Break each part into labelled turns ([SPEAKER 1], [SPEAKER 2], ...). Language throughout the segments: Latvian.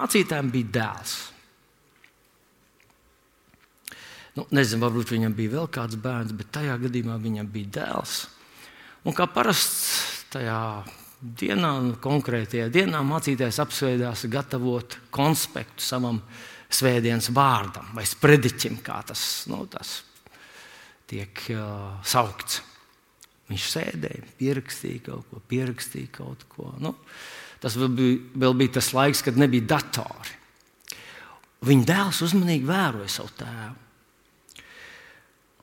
[SPEAKER 1] mācītājam bija dēls. Nu, nezinu, varbūt viņam bija vēl kāds bērns, bet tajā gadījumā viņam bija dēls. Un kā parasts tajā dienā, nu, konkrētajā dienā, mācītājs apsvērdās gatavot konspektu savam svētdienas vārdam vai sprediķim, kā tas, nu, tas tiek uh, saukts. Viņš sēdēja, pierakstīja kaut ko, pierakstīja kaut ko. Nu, tas vēl bija, vēl bija tas laiks, kad nebija datori. Viņa dēls uzmanīgi vēroja savu tēvu.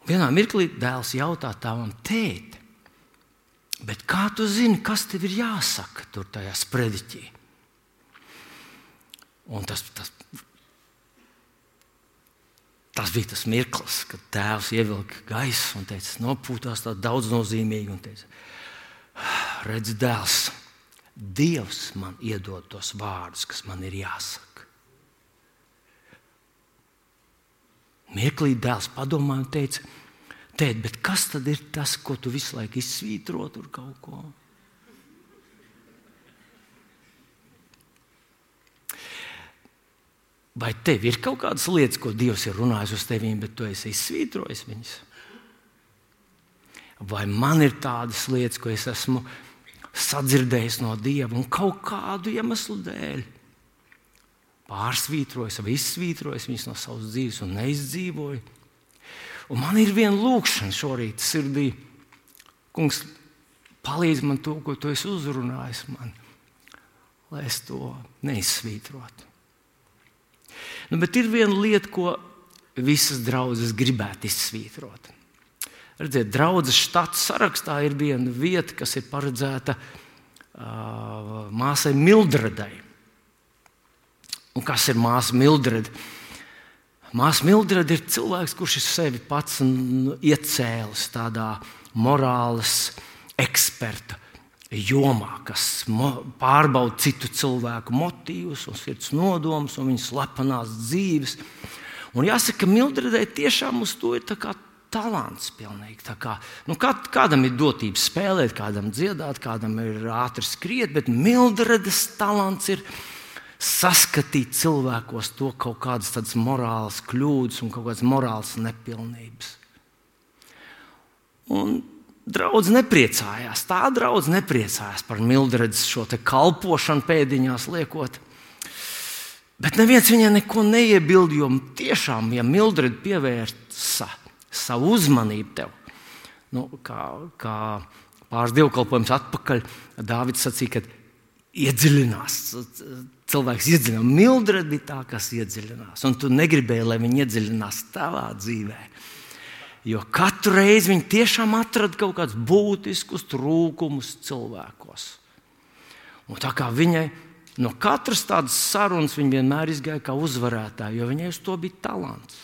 [SPEAKER 1] Vienā mirklī dēls jautā tēvam, tēti, bet kā tu zini, kas tev ir jāsaka tur tajā sprediķī? Un tas, tas, tas bija tas mirklis, kad tēvs ievilka gaisu un teica, nopūtās tā daudz nozīmīgi. Un teica, redz, dēls, Dievs man iedod tos vārdus, kas man ir jāsaka. Mirklī dēls padomāja un teica, tēt, bet kas tad ir tas, ko tu visu laiku izsvītro tur kaut ko? Vai tev ir kaut kādas lietas, ko Dievs ir runājis uz tevi, bet tu esi izsvītrojis viņas? Vai man ir tādas lietas, ko es esmu sadzirdējis no Dieva un kaut kādu iemeslu dēļ pārsvītrojis vai izsvītrojis viņas no savas dzīves un neizdzīvoju? Un man ir viena lūkšana šorīt sirdī. Kungs, palīdz man to, ko tu esi uzrunājis man, lai es to neizsvītrotu. Nu, bet ir viena lieta, ko visas draudzes gribētu izsvītrot. Redziet, draudzes štata sarakstā ir viena vieta, kas ir paredzēta uh, māsai Mildredai. Un kas ir māsa Mildreda? Māsa Mildreda ir cilvēks, kurš ir sevi pats iecēlis tādā morāles eksperta jomā, kas pārbauda citu cilvēku motīvus, un sirds nodomus un viņu slepenās dzīves. Un jāsaka, ka Mildredai tiešām uz to ir talants. Kā, nu, kā, kādam ir dotības spēlēt, kādam dziedāt, kādam ir ātri skriet, bet Mildredas talants ir saskatīt cilvēkos to kaut kādas tādas morālas kļūdas un kaut kādas morālas nepilnības. Un Draudz nepriecājās. Tā draudz nepriecājās par Mildredas šo kalpošanu pēdiņās liekot. Bet neviens viņai neko neiebilda, jo tiešām, ja Mildreda pievērsa savu uzmanību tev, nu, kā, kā pāris dievkalpojums atpakaļ, Dārvids sacīja, ka iedziļinās. Cilvēks iedziļinās. Mildreda bija tā, kas iedziļinās. Un tu negribēji, lai viņi iedziļinās tavā dzīvēm. Jo katru reizi viņi tiešām atrada kaut kādus būtiskus trūkumus cilvēkos. Un tā kā viņai no katras tādas sarunas viņa vienmēr izgāja kā uzvarētāja, jo viņai uz to bija talants.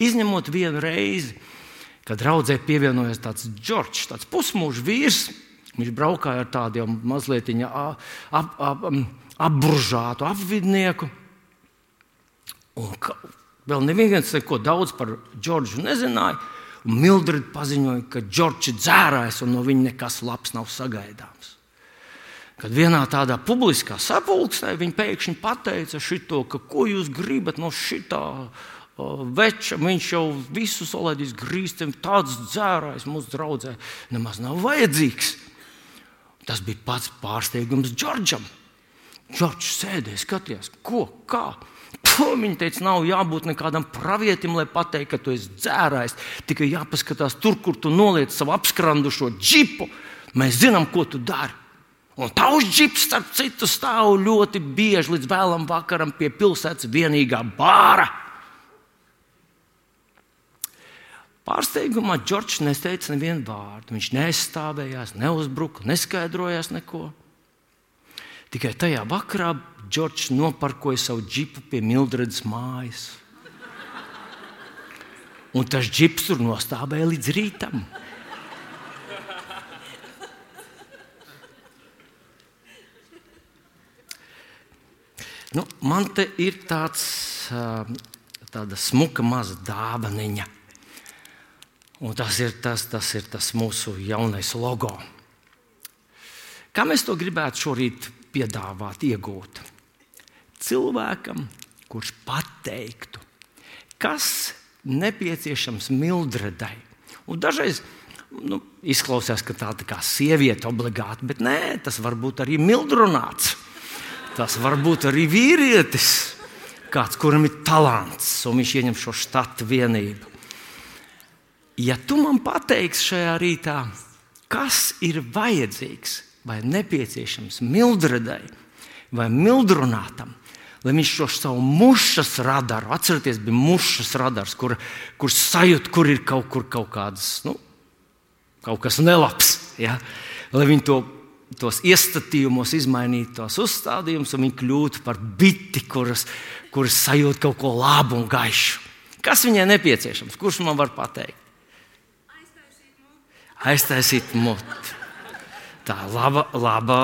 [SPEAKER 1] Izņemot vienu reizi, kad draudzē pievienojās tāds Džordžs, tāds pusmūža vīrs. Viņš braukāja ar tādu mazliet ap, ap, ap, apburžātu apvidnieku. Un Vēl neviens neko daudz par Džordžu nezināja. Mildred paziņoja, ka Džordžs ir dzērājis un no viņa nekas labs nav sagaidāms. Kad vienā tādā publiskā sapulcē viņa pēkšņi pateica šito, ka ko jūs gribat no šitā uh, veča, viņš jau visu solēdīs grīstam, tāds dzērājs mūsu draudzē nemaz nav vajadzīgs. Tas bija pats pārsteigums Džordžam. Džordžs sēdēja, skatījās, ko, kā. Viņa teica, nav jābūt nekādam pravietim, lai pateiktu, ka tu esi dzērājis. Tikai jāpaskatās tur, kur tu noliec savu apskrandušo džipu. Mēs zinām, ko tu dari. Un tavs džips, starp citu, stāv ļoti bieži līdz vēlam vakaram pie pilsētas vienīgā bāra. Pārsteigumā Džordžs neteica nevienu vārdu. Viņš neaizstāvējās, neuzbruka, neskaidrojās neko. Tikai tajā vakarā Džordžs noparkoja savu džipu pie Mildredas mājas. Un tas džips tur nostāvēja līdz rītam. Nu, man te ir tāds, tāda smuka maza dāvaniņa. Un tas ir tas, tas ir tas mūsu jaunais logo. Kā mēs to gribētu šorīt piedāvāt, iegūt? cilvēkam, kurš pateiktu, kas nepieciešams Mildredai. Un dažreiz nu, izklausās, ka tā ir kā sieviete obligāti, bet nē, tas var būt arī mildrunāts. Tas var būt arī vīrietis, kāds, kuram ir talants, un viņš ieņem šo štatu vienību. Ja tu man pateiksi šajā rītā, kas ir vajadzīgs vai nepieciešams Mildredai vai Mildrunātam, lai viņš šo savu mušas radaru, atcerieties, bija mušas radars, kur, kur sajūt, kur ir kaut, kur kaut kādas, nu, kaut kas nelabs. Ja? Lai viņi to, tos iestatījumos izmainītu, tos uzstādījumus, un viņi kļūtu par biti, kuras, kuras sajūt kaut ko labu un gaišu. Kas viņai nepieciešams? Kurš man var pateikt? Aiztaisīt muti. Tā ir laba, laba,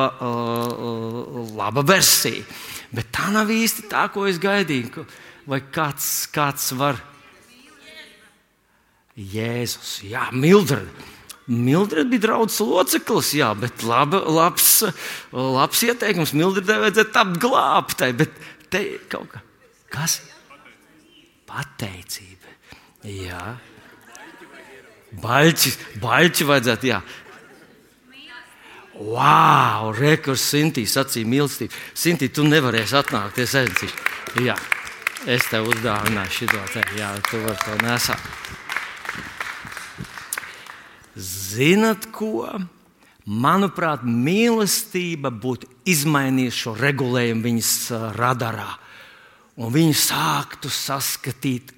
[SPEAKER 1] laba versija. Bet tā nav īsti tā, ko es gaidīju. Vai kāds, kāds var? Jēzus, Jā, Mildred. Mildred bija draugs loceklis, jā, bet laba, labs, labs ieteikums. Mildredai vajadzēja tapt glābtai, bet te kaut kā. Kas? Pateicība. Jā. Baļķi, baļķi vajadzētu, jā. Wow, rekurs Sintī sacīja mīlestību. Sintī, tu nevarēsi atnākt, es aizcīšu. Jā, es tev uzdāvināšu šo te, jā, tu vari to nesāt. Zinat ko? Manuprāt, mīlestība būtu izmainījusi šo regulējumu viņas radarā. Un viņi sāktu saskatīt,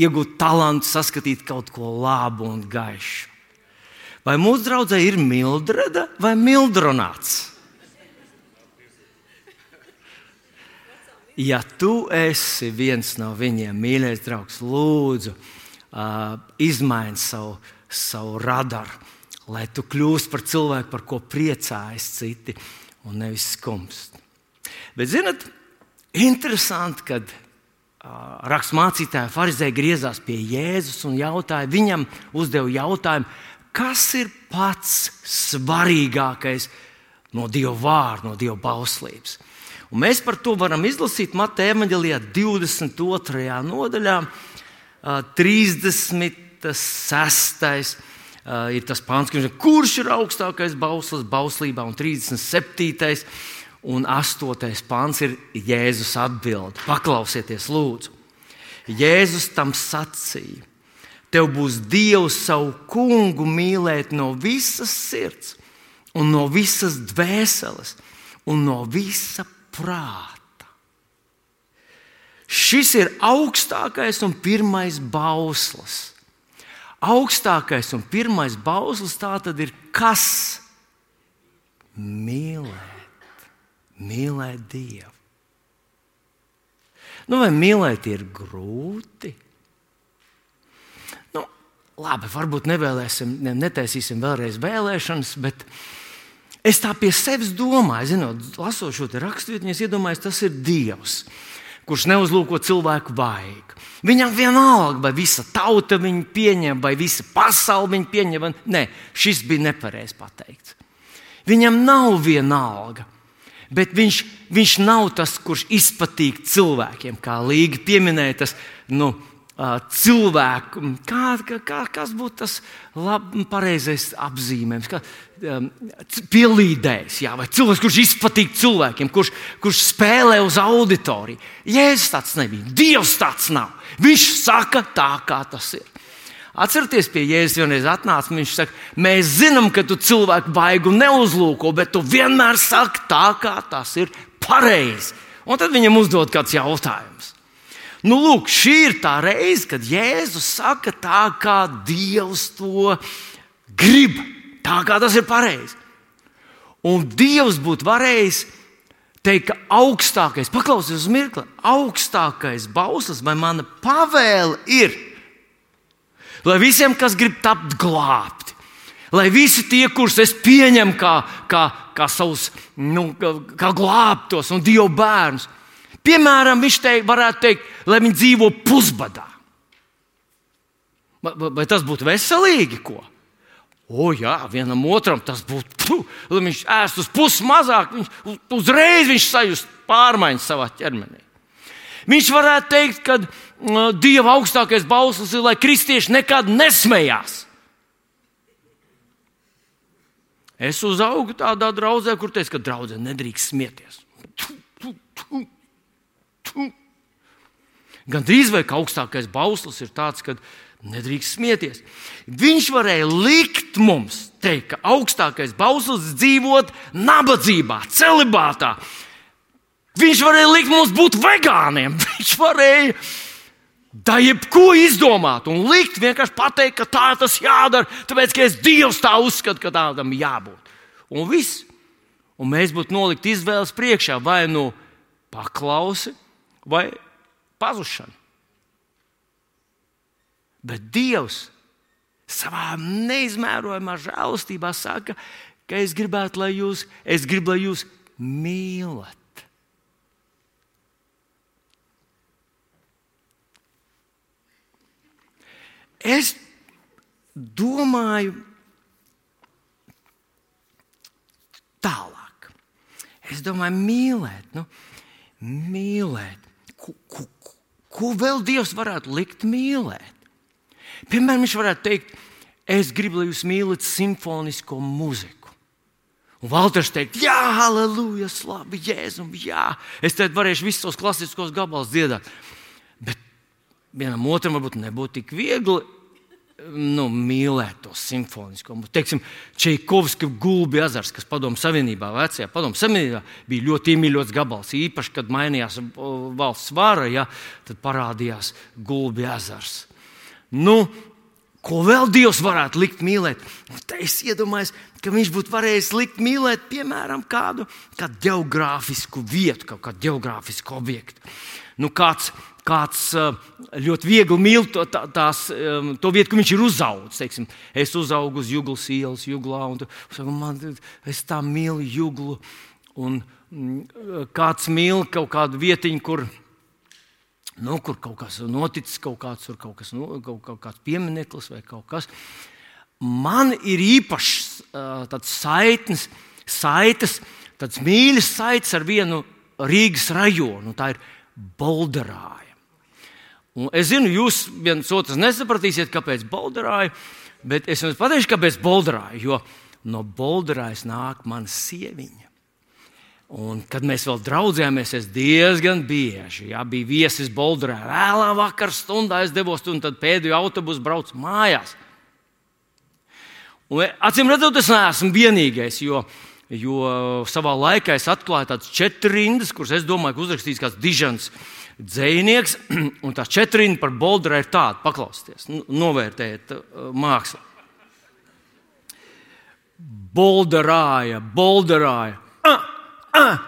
[SPEAKER 1] iegūt talantu, saskatīt kaut ko labu un gaišu. Vai mūsu draudzē ir Mildreda vai Mildronāts? Ja tu esi viens no viņiem, mīļais draugs, lūdzu, uh, izmaini savu, savu radaru, lai tu kļūsi par cilvēku, par ko priecājas citi, un nevis skumst. Bet, zinot, interesanti, kad raksturmācītāji Pharizēji griezās pie Jēzus un jautāja, viņam uzdeva jautājumu, kas ir pats svarīgākais no Dieva vārda, no Dieva bauslības. Un mēs par to varam izlasīt Mateja evanģelijā 22. nodaļā, 36. ir tas pāns, kurš ir augstākais bauslis bauslībā, un 37. Un 8. pāns ir Jēzus atbild. Paklausieties, lūdzu! Jēzus tam sacīja: Tev būs Dievs savu kungu mīlēt no visas sirds, un no visas dvēseles, un no visa prāta. Šis ir augstākais un pirmais bauslis. Augstākais un pirmais bauslis tā tad ir kas? Mīlēt, mīlēt Dievu. Nu, vai mīlēt ir grūti? labi, varbūt nevēlēsim, ne, netaisīsim vēlreiz vēlēšanas, bet es tā pie sevis domāju, zinot, lasot šo raksturvietu, es iedomājos, tas ir Dievs, kurš neuzlūko cilvēku vajag. Viņam vienalga, vai visa tauta viņu pieņem, vai visa pasaule viņu pieņem. Nē, šis bija nepareizi pateikts. Viņam nav vienalga. Bet viņš, viņš nav tas, kurš izpatīk cilvēkiem, kā Līga pieminēja. Tas, nu, cilvēku, kā, kā, kas būtu tas lab, pareizais apzīmējums, kā pielīdējs, jā, vai cilvēks, kurš izpatīk cilvēkiem, kurš, kurš spēlē uz auditoriju. Jēzus tāds nebija, Dievs tāds nav. Viņš saka tā, kā tas ir. Atcerieties, pie Jēzus vienreiz atnāca. Viņš saka, mēs zinām, ka tu cilvēku baigu neuzlūko, bet tu vienmēr saki tā, kā tas ir pareizi. Un tad viņam uzdod kāds jautājums. Nu, lūk, šī ir tā reize, kad Jēzus saka tā, kā Dievs to grib, tā kā tas ir pareizi. Un Dievs būtu varējis teikt, ka augstākais, paklausieties uz mirkli, augstākais bauslis vai mana pavēle ir, lai visiem, kas grib tapt glābti, lai visi tie, kurus es pieņemu kā, kā, kā savus nu, kā glābtos un Dieva bērnus, Piemēram, viņš te varētu teikt, lai viņi dzīvo pusbadā. Vai, vai tas būtu veselīgi? Ko? O, jā, vienam otram tas būtu. Lai viņš ēst uz pusi mazāk, viņš uzreiz viņš sajust pārmaiņas savā ķermenī. Viņš varētu teikt, ka Dieva augstākais bauslis ir, lai kristieši nekad nesmējās. Es uzaugu tādā draudzē, kur teica, ka draudzē nedrīkst smieties. Gan drīz vai ka augstākais bauslis ir tāds, ka nedrīkst smieties. Viņš varēja likt mums teikt, ka augstākais bauslis dzīvot nabadzībā, celibātā. Viņš varēja likt mums būt vegāniem. Viņš varēja da jebko izdomāt un likt vienkārši pateikt, ka tā tas jādara, tāpēc ka es Dievs tā uzskatu, ka tādam jābūt. Un viss. Un mēs būtu nolikt izvēles priekšā vai nu paklausi vai pazušana. Bet Dievs savā neizmērojamā žēlastībā saka, ka es gribētu, lai jūs, es gribu, lai jūs mīlat. Es domāju tālāk. Es domāju, mīlēt, nu, mīlēt. Ko, ko, ko vēl Dievs varētu likt mīlēt? Piemēram, viņš varētu teikt, es gribu, lai jūs mīlat simfonisko mūziku. Un Valters teikt, jā, halleluja, slabi, jēzum, jā. Es te varēšu visus tos klasiskos gabalus dziedāt. Vienam otram varbūt nebūtu tik viegli nu, mīlēt to simfonisko mūziku. Teiksim, Čeikovska gulbi ezers, kas Padomu Savienībā, vecajā Padomu Savienībā bija ļoti iemīļots gabals. Īpaši, kad mainījās valsts vara, ja, tad parādījās gulbi ezers. Nu, ko vēl Dievs varētu likt mīlēt? Nu, es iedomājos, ka viņš būtu varējis likt mīlēt, piemēram, kādu, kādu geogrāfisku vietu, kādu geogrāfisku objektu. Nu, kāds, kāds eh, ļoti viegli mīl to, tā, tās, to vietu, kur viņš ir uzaugusi. Teiksim, es uzaugu uz Juglas ielas, Juglā, un saku, man, es tā mīlu Juglu. Un mm, kāds mīl kaut kādu vietiņu, kur, nu, kur kaut kas noticis, kaut kāds, kaut kas, nu, kaut, kaut kāds piemineklis vai kaut kas. Man ir īpašs eh, tāds saitnes, saites, tāds mīļas saites ar vienu Rīgas rajonu. Tā ir Bolderāja. Un es zinu, jūs viens otrs nesapratīsiet, kāpēc Bolderāja, bet es jums pateikšu, kāpēc Bolderāja. Jo no Bolderājas nāk mana sieviņa. Un, kad mēs vēl draudzējāmies, es diezgan bieži ja, biju viesis Bolderā. Vēlā vakarā stundā es devos, un tad pēdējo autobusu braucu mājās. Un, acīm redzot, es neesmu vienīgais, jo, jo savā laikā es atklāju tādas četras rindas, kuras es domāju, ka uzrakstīs kāds dižants dzinieks, un tās četras par Bolderā ir tāda, paklausieties, novērtējiet uh, mākslu. Bolderāja, Bolderāja. Ah, ah.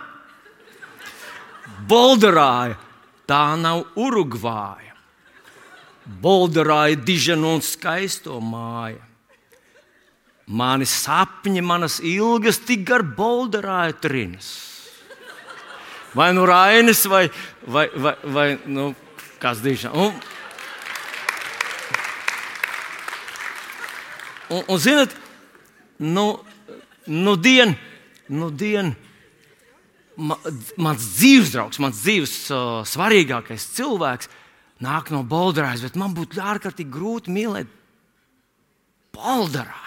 [SPEAKER 1] Bolderāja, tā nav Urugvāja. Bolderāja dižanu un skaisto māju. Mani sapņi, manas ilgas tik gar Bolderāja trinas vai nu Rainis, vai, vai, vai, vai nu, kāds dīšana. Un, un, un zinot, nu, nu dien, nu dien, ma, mans dzīves draugs, mans dzīves uh, svarīgākais cilvēks nāk no Bolderājas, bet man būtu ārkārtīgi grūti mīlēt Bolderāju.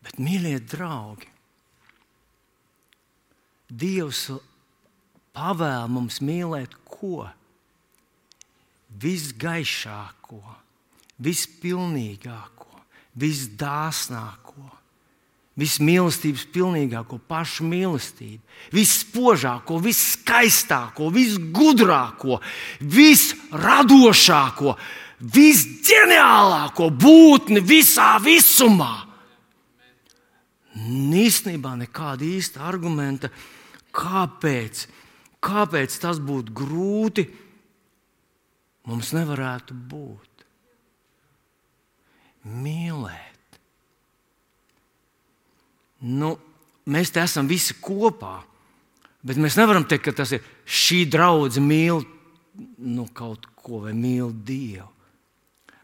[SPEAKER 1] Bet, mīļie draugi, Dievs pavēl mums mīlēt ko? Visgaišāko, vispilnīgāko, visdāsnāko, vismīlestības pilnīgāko, pašu mīlestību, visspožāko, visskaistāko, visgudrāko, visradošāko, visģeniālāko būtni visā visumā. Īstenībā nekāda īsta argumenta Kāpēc? Kāpēc tas būtu grūti? Mums nevarētu būt. Mīlēt. Nu, mēs te esam visi kopā, bet mēs nevaram teikt, ka tas ir šī draudzene mīl nu, kaut ko vai mīl Dievu.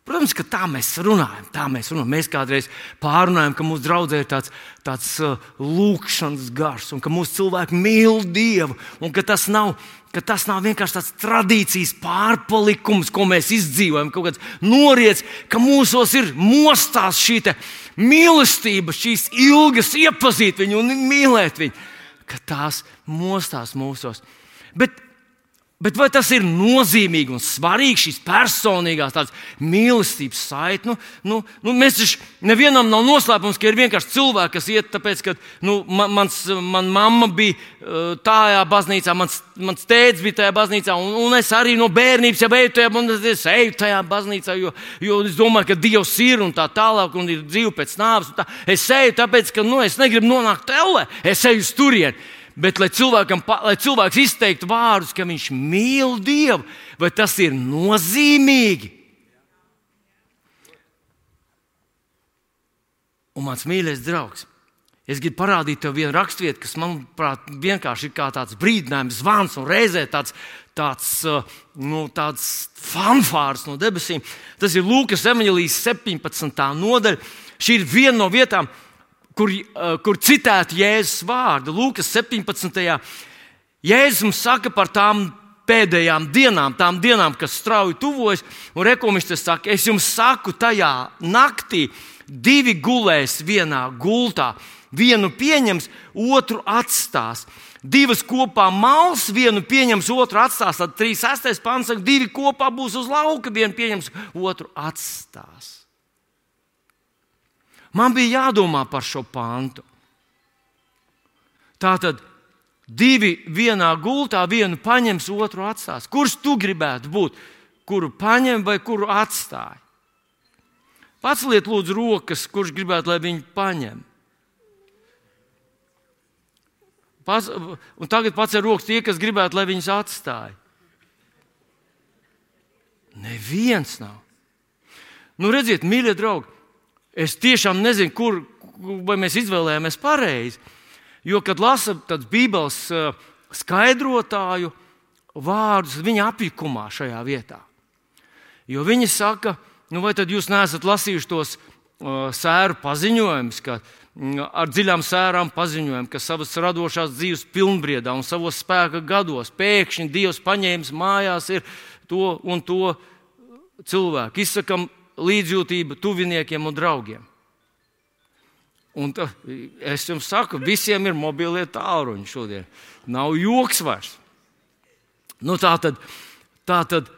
[SPEAKER 1] Protams, ka tā mēs runājam. Tā mēs, runājam. mēs kādreiz pārunājam, ka mūsu draudzē ir tāds, tāds uh, lūkšanas gars, un ka mūsu cilvēki mīl Dievu, un ka tas nav, ka tas nav vienkārši tāds tradīcijas pārpalikums, ko mēs izdzīvojam, kaut kāds noriets, ka mūsos ir mostās šī mīlestība, šīs ilgas iepazīt viņu un mīlēt viņu, ka tās mostās mūsos. Bet Bet vai tas ir nozīmīgi un svarīgi, šīs personīgās mīlestības saite? Nu, nu, nu, mēs taču nevienam nav noslēpums, ka ir vienkārši cilvēki, kas iet, tāpēc, ka nu, man, mans, man mamma bija uh, tajā baznīcā, mans, mans tēvs bija tajā baznīcā, un, un es arī no bērnības jau eju tajā, es eju tajā baznīcā, jo, jo es domāju, ka Dievs ir un tā tālāk, un ir dzīve pēc nāves. Tā. Es eju tāpēc, ka nu, es negribu nonākt tellē, es eju uz turieni. Bet, lai, lai cilvēks izteiktu vārdus, ka viņš mīl Dievu, vai tas ir nozīmīgi? Un mans mīļais draugs, es gribu parādīt tev vienu raksturvietu, kas manuprāt vienkārši ir kā tāds brīdinājums, zvans un reizē tāds, tāds, uh, nu, tāds fanfārs no debesīm. Tas ir Lūkas evanģelijas 17. nodaļa. Šī ir viena no vietām, kas kur, uh, kur citēti Jēzus vārdi. Lūkas 17. Jēzus saka par tām pēdējām dienām, tām dienām, kas strauji tuvojas, un rekomists saka, es jums saku, tajā naktī divi gulēs vienā gultā. Vienu pieņems, otru atstās. Divas kopā mals, vienu pieņems, otru atstās. Tad 3,6 pāns saka, divi kopā būs uz lauka, vienu pieņems, otru atstās. Man bija jādomā par šo pantu. Tā tad divi vienā gultā, vienu paņems, otru atstās. Kurš tu gribētu būt? Kuru paņem vai kuru atstāj? Paceliet, lūdzu, rokas, kurš gribētu, lai viņi paņem. Pas, un tagad pats ir rokas tie, kas gribētu, lai viņus atstāj. Neviens nav. Nu, redziet, mīļie draugi, Es tiešām nezinu, kur mēs izvēlējāmies pareizi. Jo, kad lasām Bībeles eh, skaidrotāju vārdus, viņa apjukumā šajā vietā. Jo viņi saka, nu vai tad jūs neesat lasījuši tos uh, sēru paziņojumus, ka mm, ar dziļām sērām paziņojumu, ka savas radošās dzīves pilnbriedā un savos spēka gados pēkšņi Dievs paņēmis mājās to un to cilvēku. Izsakam līdzjūtība tuviniekiem un draugiem. Un tā, es jums saku, visiem ir mobilie tālruņi šodien. Nav joks vairs. Nu, tā, tad, tā tad,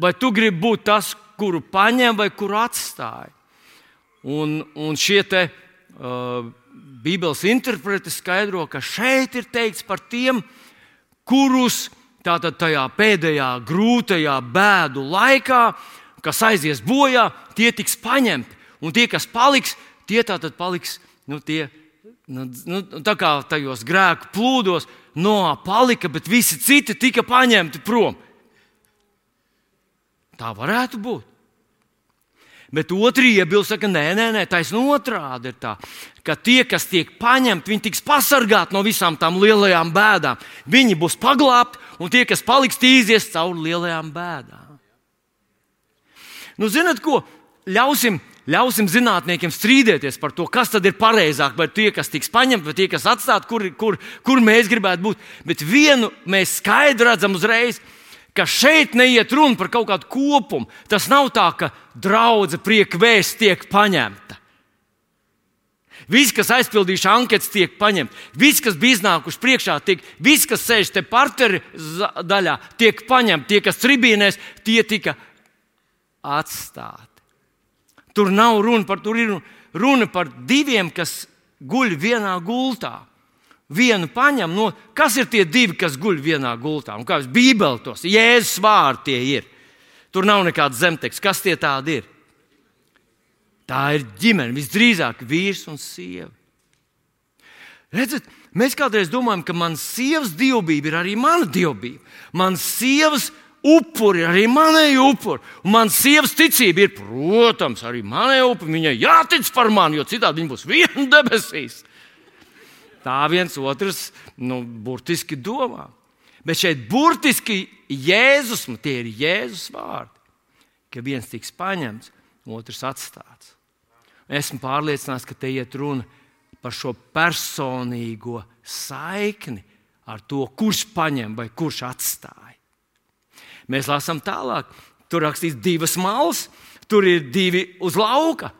[SPEAKER 1] vai tu gribi būt tas, kuru paņem vai kuru atstāj? Un, un šie te, uh, Bībeles interpreti skaidro, ka šeit ir teikts par tiem, kurus tātad tajā pēdējā grūtajā bēdu laikā kas aizies bojā, tie tiks paņemti. Un tie, kas paliks, tie tātad paliks nu, tie, nu, nu, tā kā tajos grēku plūdos, no palika, bet visi citi tika paņemti prom. Tā varētu būt. Bet otrī iebilst, ka nē, nē, nē taisnība otrādi ir tā, ka tie, kas tiek paņemti, viņi tiks pasargāti no visām tām lielajām bēdām. Viņi būs paglābti, un tie, kas paliks, tīzies cauri lielajām bēdām. Nu, zinat, ko? Ļausim, ļausim zinātniekiem strīdēties par to, kas tad ir pareizāk, vai tie, kas tiks paņemti, vai tie, kas atstāti, kur, kur, kur mēs gribētu būt. Bet vienu mēs skaidri redzam uzreiz, ka šeit neiet runa par kaut kādu kopumu. Tas nav tā, ka draudzene prieka vēsts tiek paņemta. Visi, kas aizpildījuši anketas, tiek paņemti. Visi, kas bija iznākuši priekšā, tiek, visi, kas sēž te parteri daļā, tiek paņemti. Tie, kas tribīnēs, tie tika atstāti. Tur nav runa par, tur runa par diviem, kas guļ vienā gultā. Vienu paņem no, kas ir tie divi, kas guļ vienā gultā? Un kā jau Bībelē tos jēzus vārdi tie ir. Tur nav nekāds zemteksts, kas tie tādi ir. Tā ir ģimene, visdrīzāk vīrs un sieva. Redziet, mēs kādreiz domājam, ka manas sievas dievbijība ir arī mana dievbijība. Manas sievas upuri, arī manai upuri. Un manas sievas ticība ir, protams, arī manai upuri. Viņai jātic par mani, jo citādi viņa būs viena debesīs. Tā viens otrs, nu, burtiski domā. Bet šeit burtiski Jēzus, tie ir Jēzus vārdi, ka viens tiks paņemts, otrs atstāts. Esmu pārliecināts, ka te iet runa par šo personīgo saikni ar to, kurš paņem vai kurš atstāja. Mēs lasām tālāk, tur rakstīts divas malas, tur ir divi uz lauka.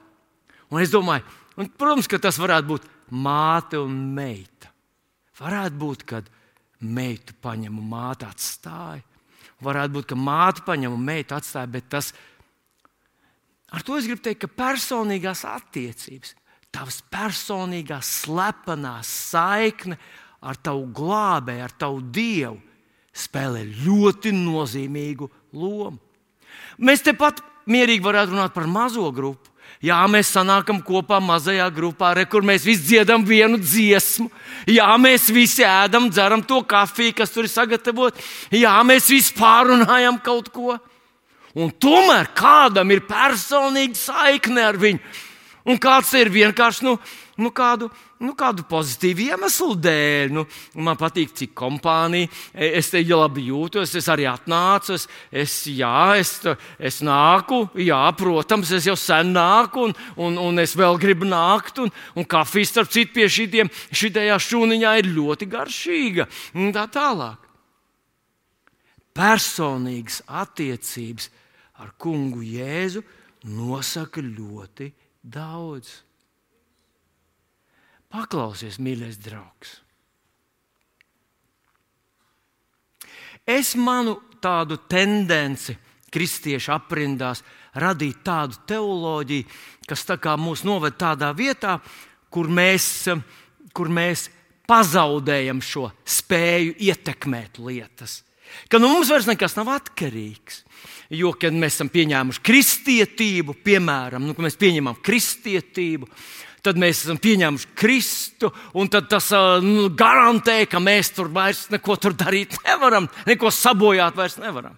[SPEAKER 1] Un es domāju, un, protams, ka tas varētu būt māte un meita. Varētu būt, kad meitu paņem un māte atstāja. Varētu būt, ka māte paņem un meita atstāja, bet tas ar to es gribu teikt, ka personīgās attiecības, tavas personīgās slepenās saikne ar tavu glābēju, ar tavu dievu spēlē ļoti nozīmīgu lomu. Mēs tepat mierīgi varētu runāt par mazo grupu. Jā, mēs sanākam kopā mazajā grupā, re, kur mēs visi dziedam vienu dziesmu. Jā, mēs visi ēdam, dzeram to kafiju, kas tur ir sagatavota. Jā, mēs visi pārunājam kaut ko. Un tomēr kādam ir personīga saikne ar viņu. Un kāds ir vienkārši nu, nu, kādu, nu, kādu pozitīvu iemeslu dēļ. Nu, man patīk, cik kompānija. Es te jau labi jūtos, es arī atnācu. Es, es, jā, es, es nāku, jā, protams, es jau sen nāku, un, un, un es vēl gribu nākt. Un, un kafija, starp citu, pie šitiem, šitajā šūniņā ir ļoti garšīga. Un tā tālāk. Personīgas attiecības ar kungu Jēzu nosaka ļoti daudz. Paklausies, mīļais draugs. Es manu tādu tendenci kristiešu aprindās radīt tādu teoloģiju, kas tā mūs noved tādā vietā, kur mēs, kur mēs pazaudējam šo spēju ietekmēt lietas. Ka nu mums vairs nekas nav atkarīgs. Jo, kad mēs esam pieņēmuši kristietību, piemēram, nu, mēs pieņemam kristietību, tad mēs esam pieņēmuši Kristu, un tas nu, garantē, ka mēs tur vairs neko tur darīt nevaram, neko sabojāt vairs nevaram.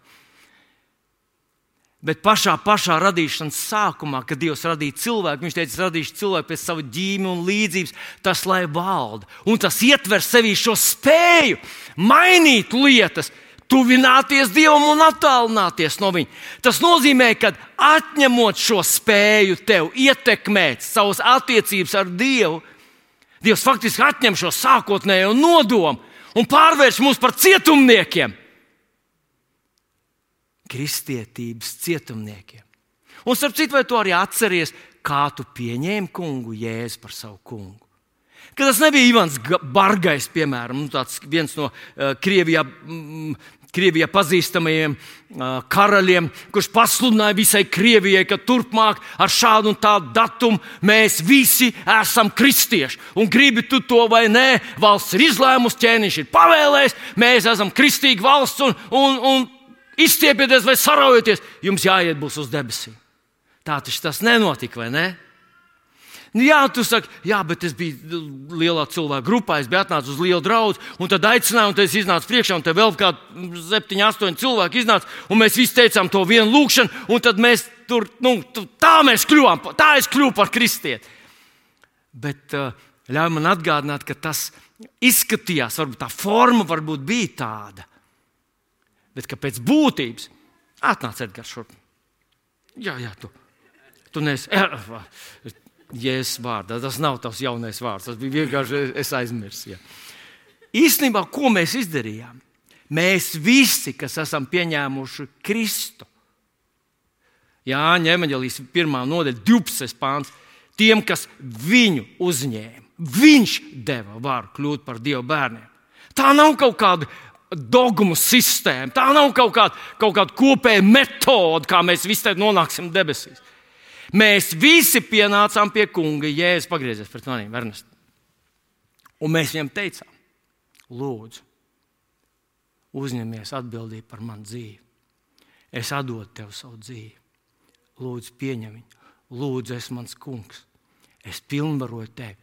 [SPEAKER 1] Bet pašā, pašā radīšanas sākumā, kad Dievs radīja cilvēku, Viņš teica, radīšu cilvēku pēc sava ģīmija un līdzības, tas lai valda. Un tas ietver sevī šo spēju mainīt lietas, tuvināties Dievam un attālināties no Viņa. Tas nozīmē, ka atņemot šo spēju tev ietekmēt savas attiecības ar Dievu, Dievs faktiski atņem šo sākotnējo nodomu un pārvērš mūs par cietumniekiem. Kristietības cietumniekiem. Un, starp citu, vai tu arī atceries, kā tu pieņēmi kungu Jēzu par savu kungu? Ka tas nebija Ivans Bargais, piemēram, nu, viens no uh, Krievijā mm, Krievijā pazīstamajiem uh, karaļiem, kurš pasludināja visai Krievijai, ka turpmāk ar šādu un tādu datumu mēs visi esam kristieši. Un gribi tu to vai nē, valsts ir izlēmusi, ķēniņš ir pavēlējis, mēs esam kristīga valsts un, un, un izstiepieties vai saraujieties, jums jāiet būs uz debesīm. Tā tas nenotika, vai ne? Nu, jā, tu saki, jā, bet es biju lielā cilvēku grupā, es biju atnācis uz lielu draugu, un tad aicināju, un tad es iznācu priekšā, un te vēl kādi septiņi, astoņi cilvēki iznāca, un mēs visi teicām to vienu lūkšanu, un tad mēs tur, nu, tā mēs kļuvām, tā es kļuvu par kristieti. Bet uh, ļauj man atgādināt, ka tas izskatījās, varbūt tā forma varbūt bija tāda, bet ka pēc būtības atnāc Edgars šurp. Jā, jā, tu. Tu neesi. Jēzus vārdā. Tas nav tavs jaunais vārds. Tas bija vienkārši es aizmirsu. Ja. Īstenībā, ko mēs izdarījām? Mēs visi, kas esam pieņēmuši Kristu, Jāņa Evanģelijas pirmā nodaļa, 12. pāns, tiem, kas viņu uzņēma, viņš deva varu kļūt par Dieva bērniem. Tā nav kaut kāda dogmu sistēma, tā nav kaut kāda, kaut kāda kopēja metode, kā mēs visi nonāksim debesīs. Mēs visi pienācām pie kunga. Jēzus pagriezies pret maniem, Ernest. Un mēs viņam teicām, lūdzu, uzņemies atbildību par manu dzīvi. Es atdodu tev savu dzīvi. Lūdzu, pieņem viņu. Lūdzu, es mans kungs. Es pilnvaroju tevi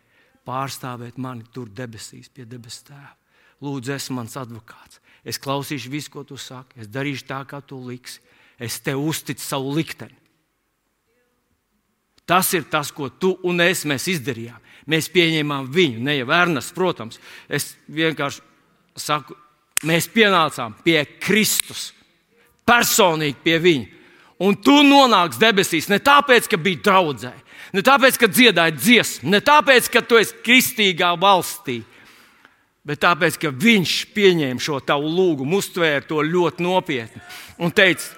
[SPEAKER 1] pārstāvēt mani tur debesīs, pie debes tēva. Lūdzu, es mans advokāts. Es klausīšu visu, ko tu saki. Es darīšu tā, kā tu liksi. Es tev uzticu savu likteni. Tas ir tas, ko tu un es izdarījām. Mēs pieņēmām viņu, ne jau Ernsts, protams. Es vienkārši saku, mēs pienācām pie Kristus, personīgi pie viņa. Un tu nonāksi debesīs ne tāpēc, ka biji draudzē, ne tāpēc, ka dziedāji dziesmu, ne tāpēc, ka tu esi kristīgā valstī, bet tāpēc, ka viņš pieņēma šo tavu lūgumu, uztvēra to ļoti nopietni un teica,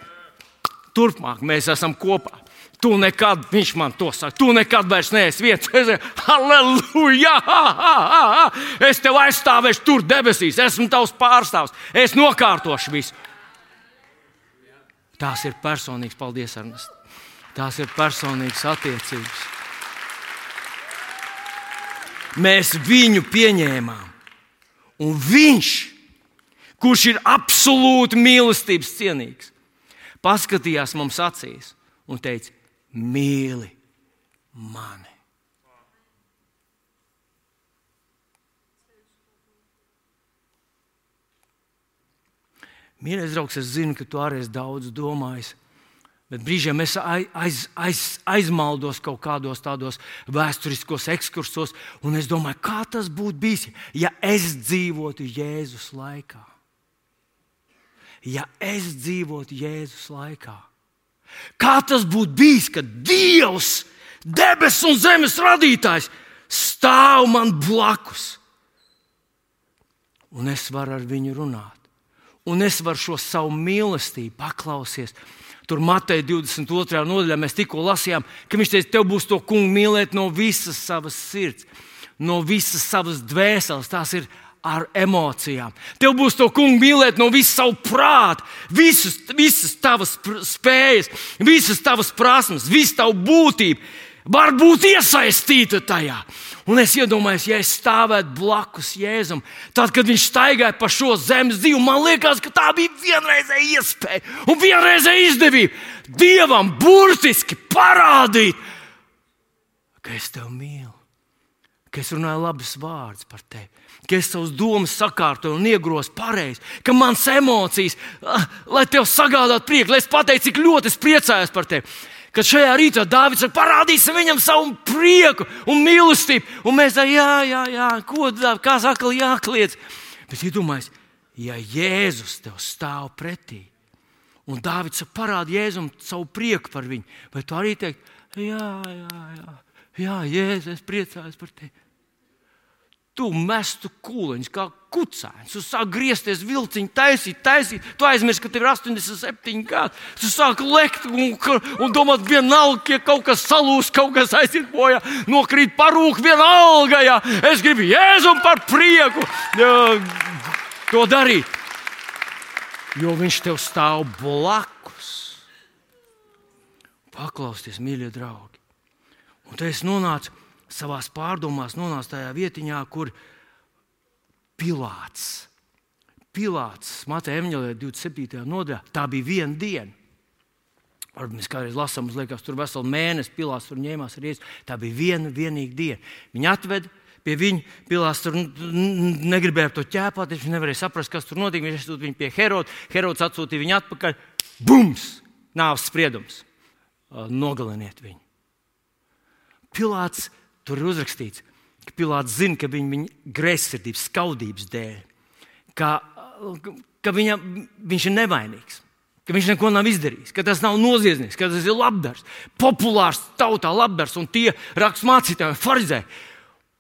[SPEAKER 1] turpmāk mēs esam kopā. Tu nekad, viņš man to saka, tu nekad vairs neesi viens. Es ha, ha. Es tev aizstāvēšu tur debesīs, esmu tavs pārstāvs, es nokārtošu visu. Tās ir personīgas, paldies, Ernest. Tās ir personīgas attiecības. Mēs viņu pieņēmām. Un viņš, kurš ir absolūti mīlestības cienīgs, paskatījās mums acīs un teica: Mīli mani! Mīļais draugs, es zinu, ka tu arī esi daudz domājis. Bet brīžiem es aiz, aiz, aizmaldos kaut kādos tādos vēsturiskos ekskursos, un es domāju, kā tas būtu bijis, ja es dzīvotu Jēzus laikā. Ja es dzīvotu Jēzus laikā, kā tas būtu bijis, kad Dievs, debesu un zemes radītājs, stāv man blakus, un es varu ar viņu runāt un es varu šo savu mīlestību paklausīties. Tur Mateja 22. nodaļā mēs tikko lasījām, ka viņš teica, tev būs to kungu mīlēt no visas savas sirds, no visas savas dvēseles. Tās ir ar emocijām. Tev būs to kungu mīlēt no visas savu prātu, visas, visas tavas spējas, visas tavas prasmes, visu tavu būtību. Var būt iesaistīta tajā. Un es iedomājos, ja es stāvētu blakus Jēzum, tad, kad viņš staigāja pa šo zemes dzīvi, man liekas, ka tā bija vienreizēja iespēja un vienreizēja izdevība Dievam burtiski parādīt, ka es tevi mīlu, ka es runāju labus vārdus par tevi. Ka es savus domas sakārtoju un iegrozu pareizi, ka manas emocijas, ah, lai tev sagādātu prieku, lai es pateiktu, cik ļoti es priecājos par tevi kad šajā rītā Dārvids saka, parādīsim viņam savu prieku un mīlestību. Un mēs tā, jā, jā, jā, ko dāvā, kā saka, jākliedz. Bet iedomājieties, ja Jēzus tev stāv pretī, un Dārvids parāda Jēzum savu prieku par viņu, vai tu arī teikt, jā, jā, jā, jā Jēzus, es priecājos par tevi tu mestu kūliņus kā kucēns. Tu sāki griezties, vilciņu taisīt, taisīt. Tu aizmirsti, ka tev ir 87 gadi. Tu sāki lekt un, un domāt, vienalga, ka kaut kas salūst, kaut kas aiziet bojā, nokrīt parūk, vienalga. Jā. Es gribu jēzum par prieku jā, to darīt. Jo viņš tev stāv blakus. Paklausieties, mīļie draugi. Un te es nonācu savā pārdomās nonāca tajā vietiņā, kur Pilārs. Pilārs, Mateja Evanģēlē, 27. nodaļā, tā bija viena diena. Varbūt mēs kādreiz lasām, liekas, tur veselu mēnesi Pilārs tur ņēmās arī. Tā bija viena vienīga diena. Viņa atveda pie viņa. Pilārs tur negribēja to ķēpāt, viņš nevarēja saprast, kas tur notiek. Viņš aizsūtīja viņu pie Heroda. Herods atsūtīja viņu atpakaļ. Bums! Nāves spriedums. Nogaliniet viņu. Pilārs Tur ir uzrakstīts, ka Pilārs zina, ka viņa, viņa greizsirdības, skaudības dēļ, ka, ka viņa, viņš ir nevainīgs. Ka viņš neko nav izdarījis, ka tas nav noziedznieks, ka tas ir labdars, populārs tautā labdars un tie raksturmācītāji un farizēji.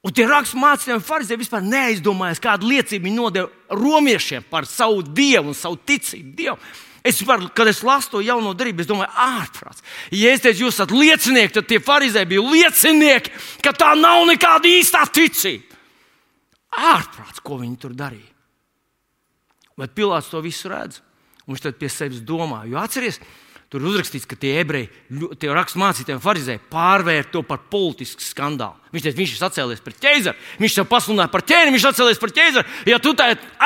[SPEAKER 1] Un tie raksturmācītāji un farizēji vispār neaizdomājās, kādu liecību viņi nodeva romiešiem par savu dievu un savu ticību dievam. Es par, kad es lasu to jauno darību, es domāju, ārprāts. Ja es teicu, jūs esat liecinieki, tad tie farizēji bija liecinieki, ka tā nav nekāda īstā ticība. Ārprāts, ko viņi tur darīja. Bet Pilārs to visu redz. Viņš tad pie sevis domā, jo atcerieties, Tur uzrakstīts, ka tie ebreji, tie raksturmācītāji farizēji pārvērta to par politisku skandālu. Viņš teica, viņš ir sacēlies par ķēzaru, viņš sev pasludināja par ķēni, viņš sacēlies par ķēzaru. Ja tu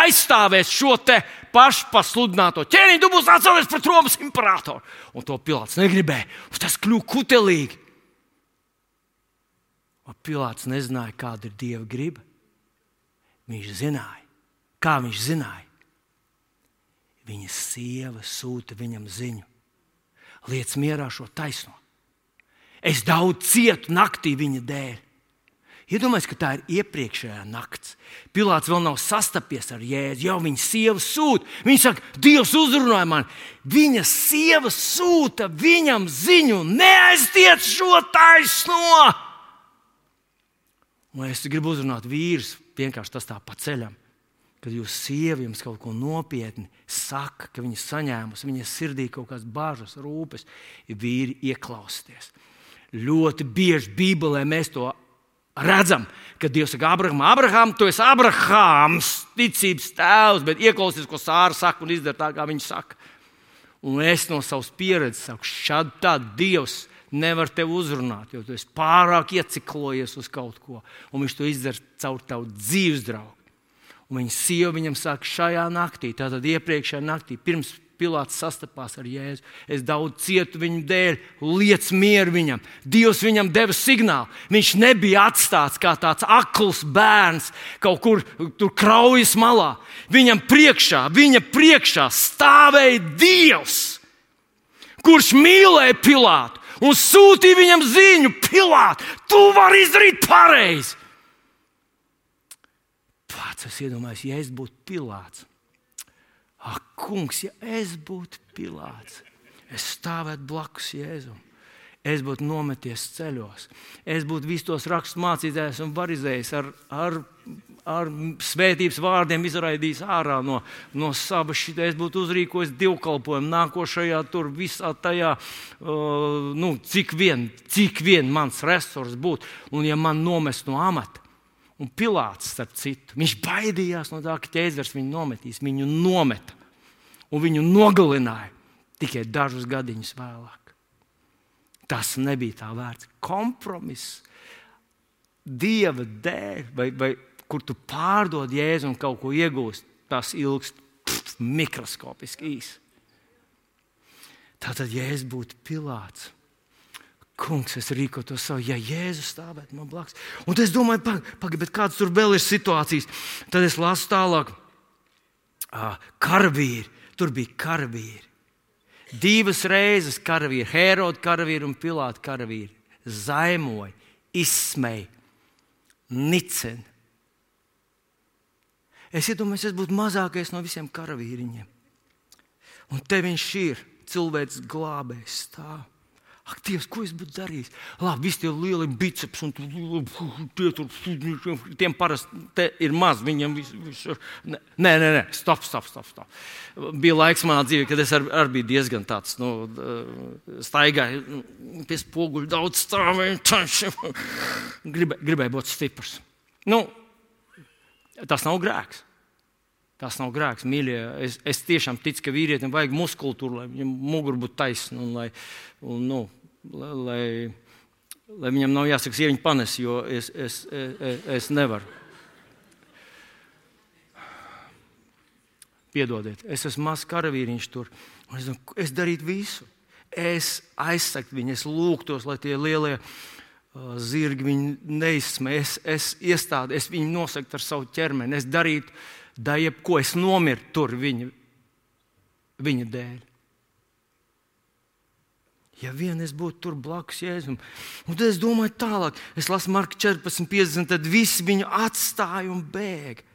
[SPEAKER 1] aizstāvēsi šo te pašpasludināto ķēni, tu būsi atcēlies par Romas imperatoru. Un to Pilārs negribēja. Tas kļuva kutelīgi. Un Pilārs nezināja, kāda ir Dieva griba. Viņš zināja, kā viņš zināja. Viņa sieva sūta viņam ziņu liec mierā šo taisno. Es daudz cietu naktī viņa dēļ. Iedomājieties, ka tā ir iepriekšējā nakts. Pilārs vēl nav sastapies ar Jēzu, jau viņa sieva sūta. Viņa saka, Dievs uzrunāja mani. Viņa sieva sūta viņam ziņu, neaiztiec šo taisno. Un es gribu uzrunāt vīrus, vienkārši tas tā pa ceļam. Kad jūs sieva jums kaut ko nopietni saka, ka viņa saņēmusi, viņas sirdī kaut kādas bažas, rūpes, vīri ieklausieties. Ļoti bieži Bībelē mēs to redzam, ka Dievs saka, Abrahamam, Abraham, tu esi Abrahāms, ticības tēvs, bet ieklausies, ko Sāra saka un izdara tā, kā viņa saka. Un es no savas pieredzes saku, šādi tad Dievs nevar tevi uzrunāt, jo tu esi pārāk ieciklojies uz kaut ko, un viņš to izdara caur tavu dzīves draugu. Un viņa sieva viņam saka, šajā naktī, tātad iepriekšējā naktī, pirms Pilārs sastapās ar Jēzu. Es daudz cietu viņa dēļ, liec mieru viņam. Dievs viņam deva signālu. Viņš nebija atstāts kā tāds akls bērns kaut kur kraujas malā. Viņam priekšā, viņa priekšā stāvēja Dievs, kurš mīlēja Pilātu un sūtīja viņam ziņu, Pilāts, tu vari izdarīt pareizi. Pats es iedomājos, ja es būtu Pilāts Ak, kungs, ja es būtu Pilārs, es stāvētu blakus Jēzum. Es būtu nometies ceļos, es būtu visus tos rakstus mācītājs un barizējis ar, ar, ar svētības vārdiem, izraidījis ārā no, no saba šī. Es būtu uzrīkojis divkalpojumu nākošajā, tur visā tajā, uh, nu, cik vien, cik vien mans resurs būtu. Un ja man nomest no amata, Un Pilārs, starp citu, viņš baidījās no tā, ka ķēzars viņu nometīs. Viņu nometa un viņu nogalināja tikai dažus gadiņus vēlāk. Tas nebija tā vērts. Kompromiss Dieva dēļ, vai, vai kur tu pārdod jēzu un kaut ko iegūst, tas ilgst pff, mikroskopiski īsi. Tātad, ja es būtu Pilārs, kungs, es rīkotu to savu, ja Jēzus stāvētu man blakus. Un es domāju, pagaidi, pag, kādas tur vēl ir situācijas. Tad es lasu tālāk, karavīri, tur bija karavīri. Divas reizes karavīri, Heroda karavīri un Pilāta karavīri zaimoja, izsmeja, nicina. Es iedomājos, es būtu mazākais no visiem karavīriņiem. Un te viņš ir, cilvēks glābējs stāv. Ak, Dievs, ko es būtu darījis? Labi, visi tie lielie biceps un tie tur tiem parasti ir maz. Viņam visur. Nē, nē, nē, stop, stop, stop. stop. Bija laiks manā dzīvē, kad es arī ar biju diezgan tāds, nu, staigāju pie spoguļa, daudz stāvēju. Gribēju, gribēju būt stiprs. Nu, tas nav grēks. Tas nav grēks, mīļie. Es, es tiešām ticu, ka vīrietim vajag muskultūru, lai viņam mugura būtu taisna un, lai, un, nu, lai, lai viņam nav jāsaka, sieviņa panes, jo es, es, es, es nevaru. Piedodiet, es esmu mazs karavīriņš tur. Es, es darītu visu. Es aizsaktu viņu, es lūgtos, lai tie lielie uh, zirgi viņu neizsmē. Es, es iestādu, es viņu nosaktu ar savu ķermeni. Es darītu da jebko es nomirtu tur viņa, viņa dēļ. Ja vien es būtu tur blakus Jēzum, un tad es domāju tālāk, es lasu Marku 14, 50, tad visi viņu atstāja un bēga.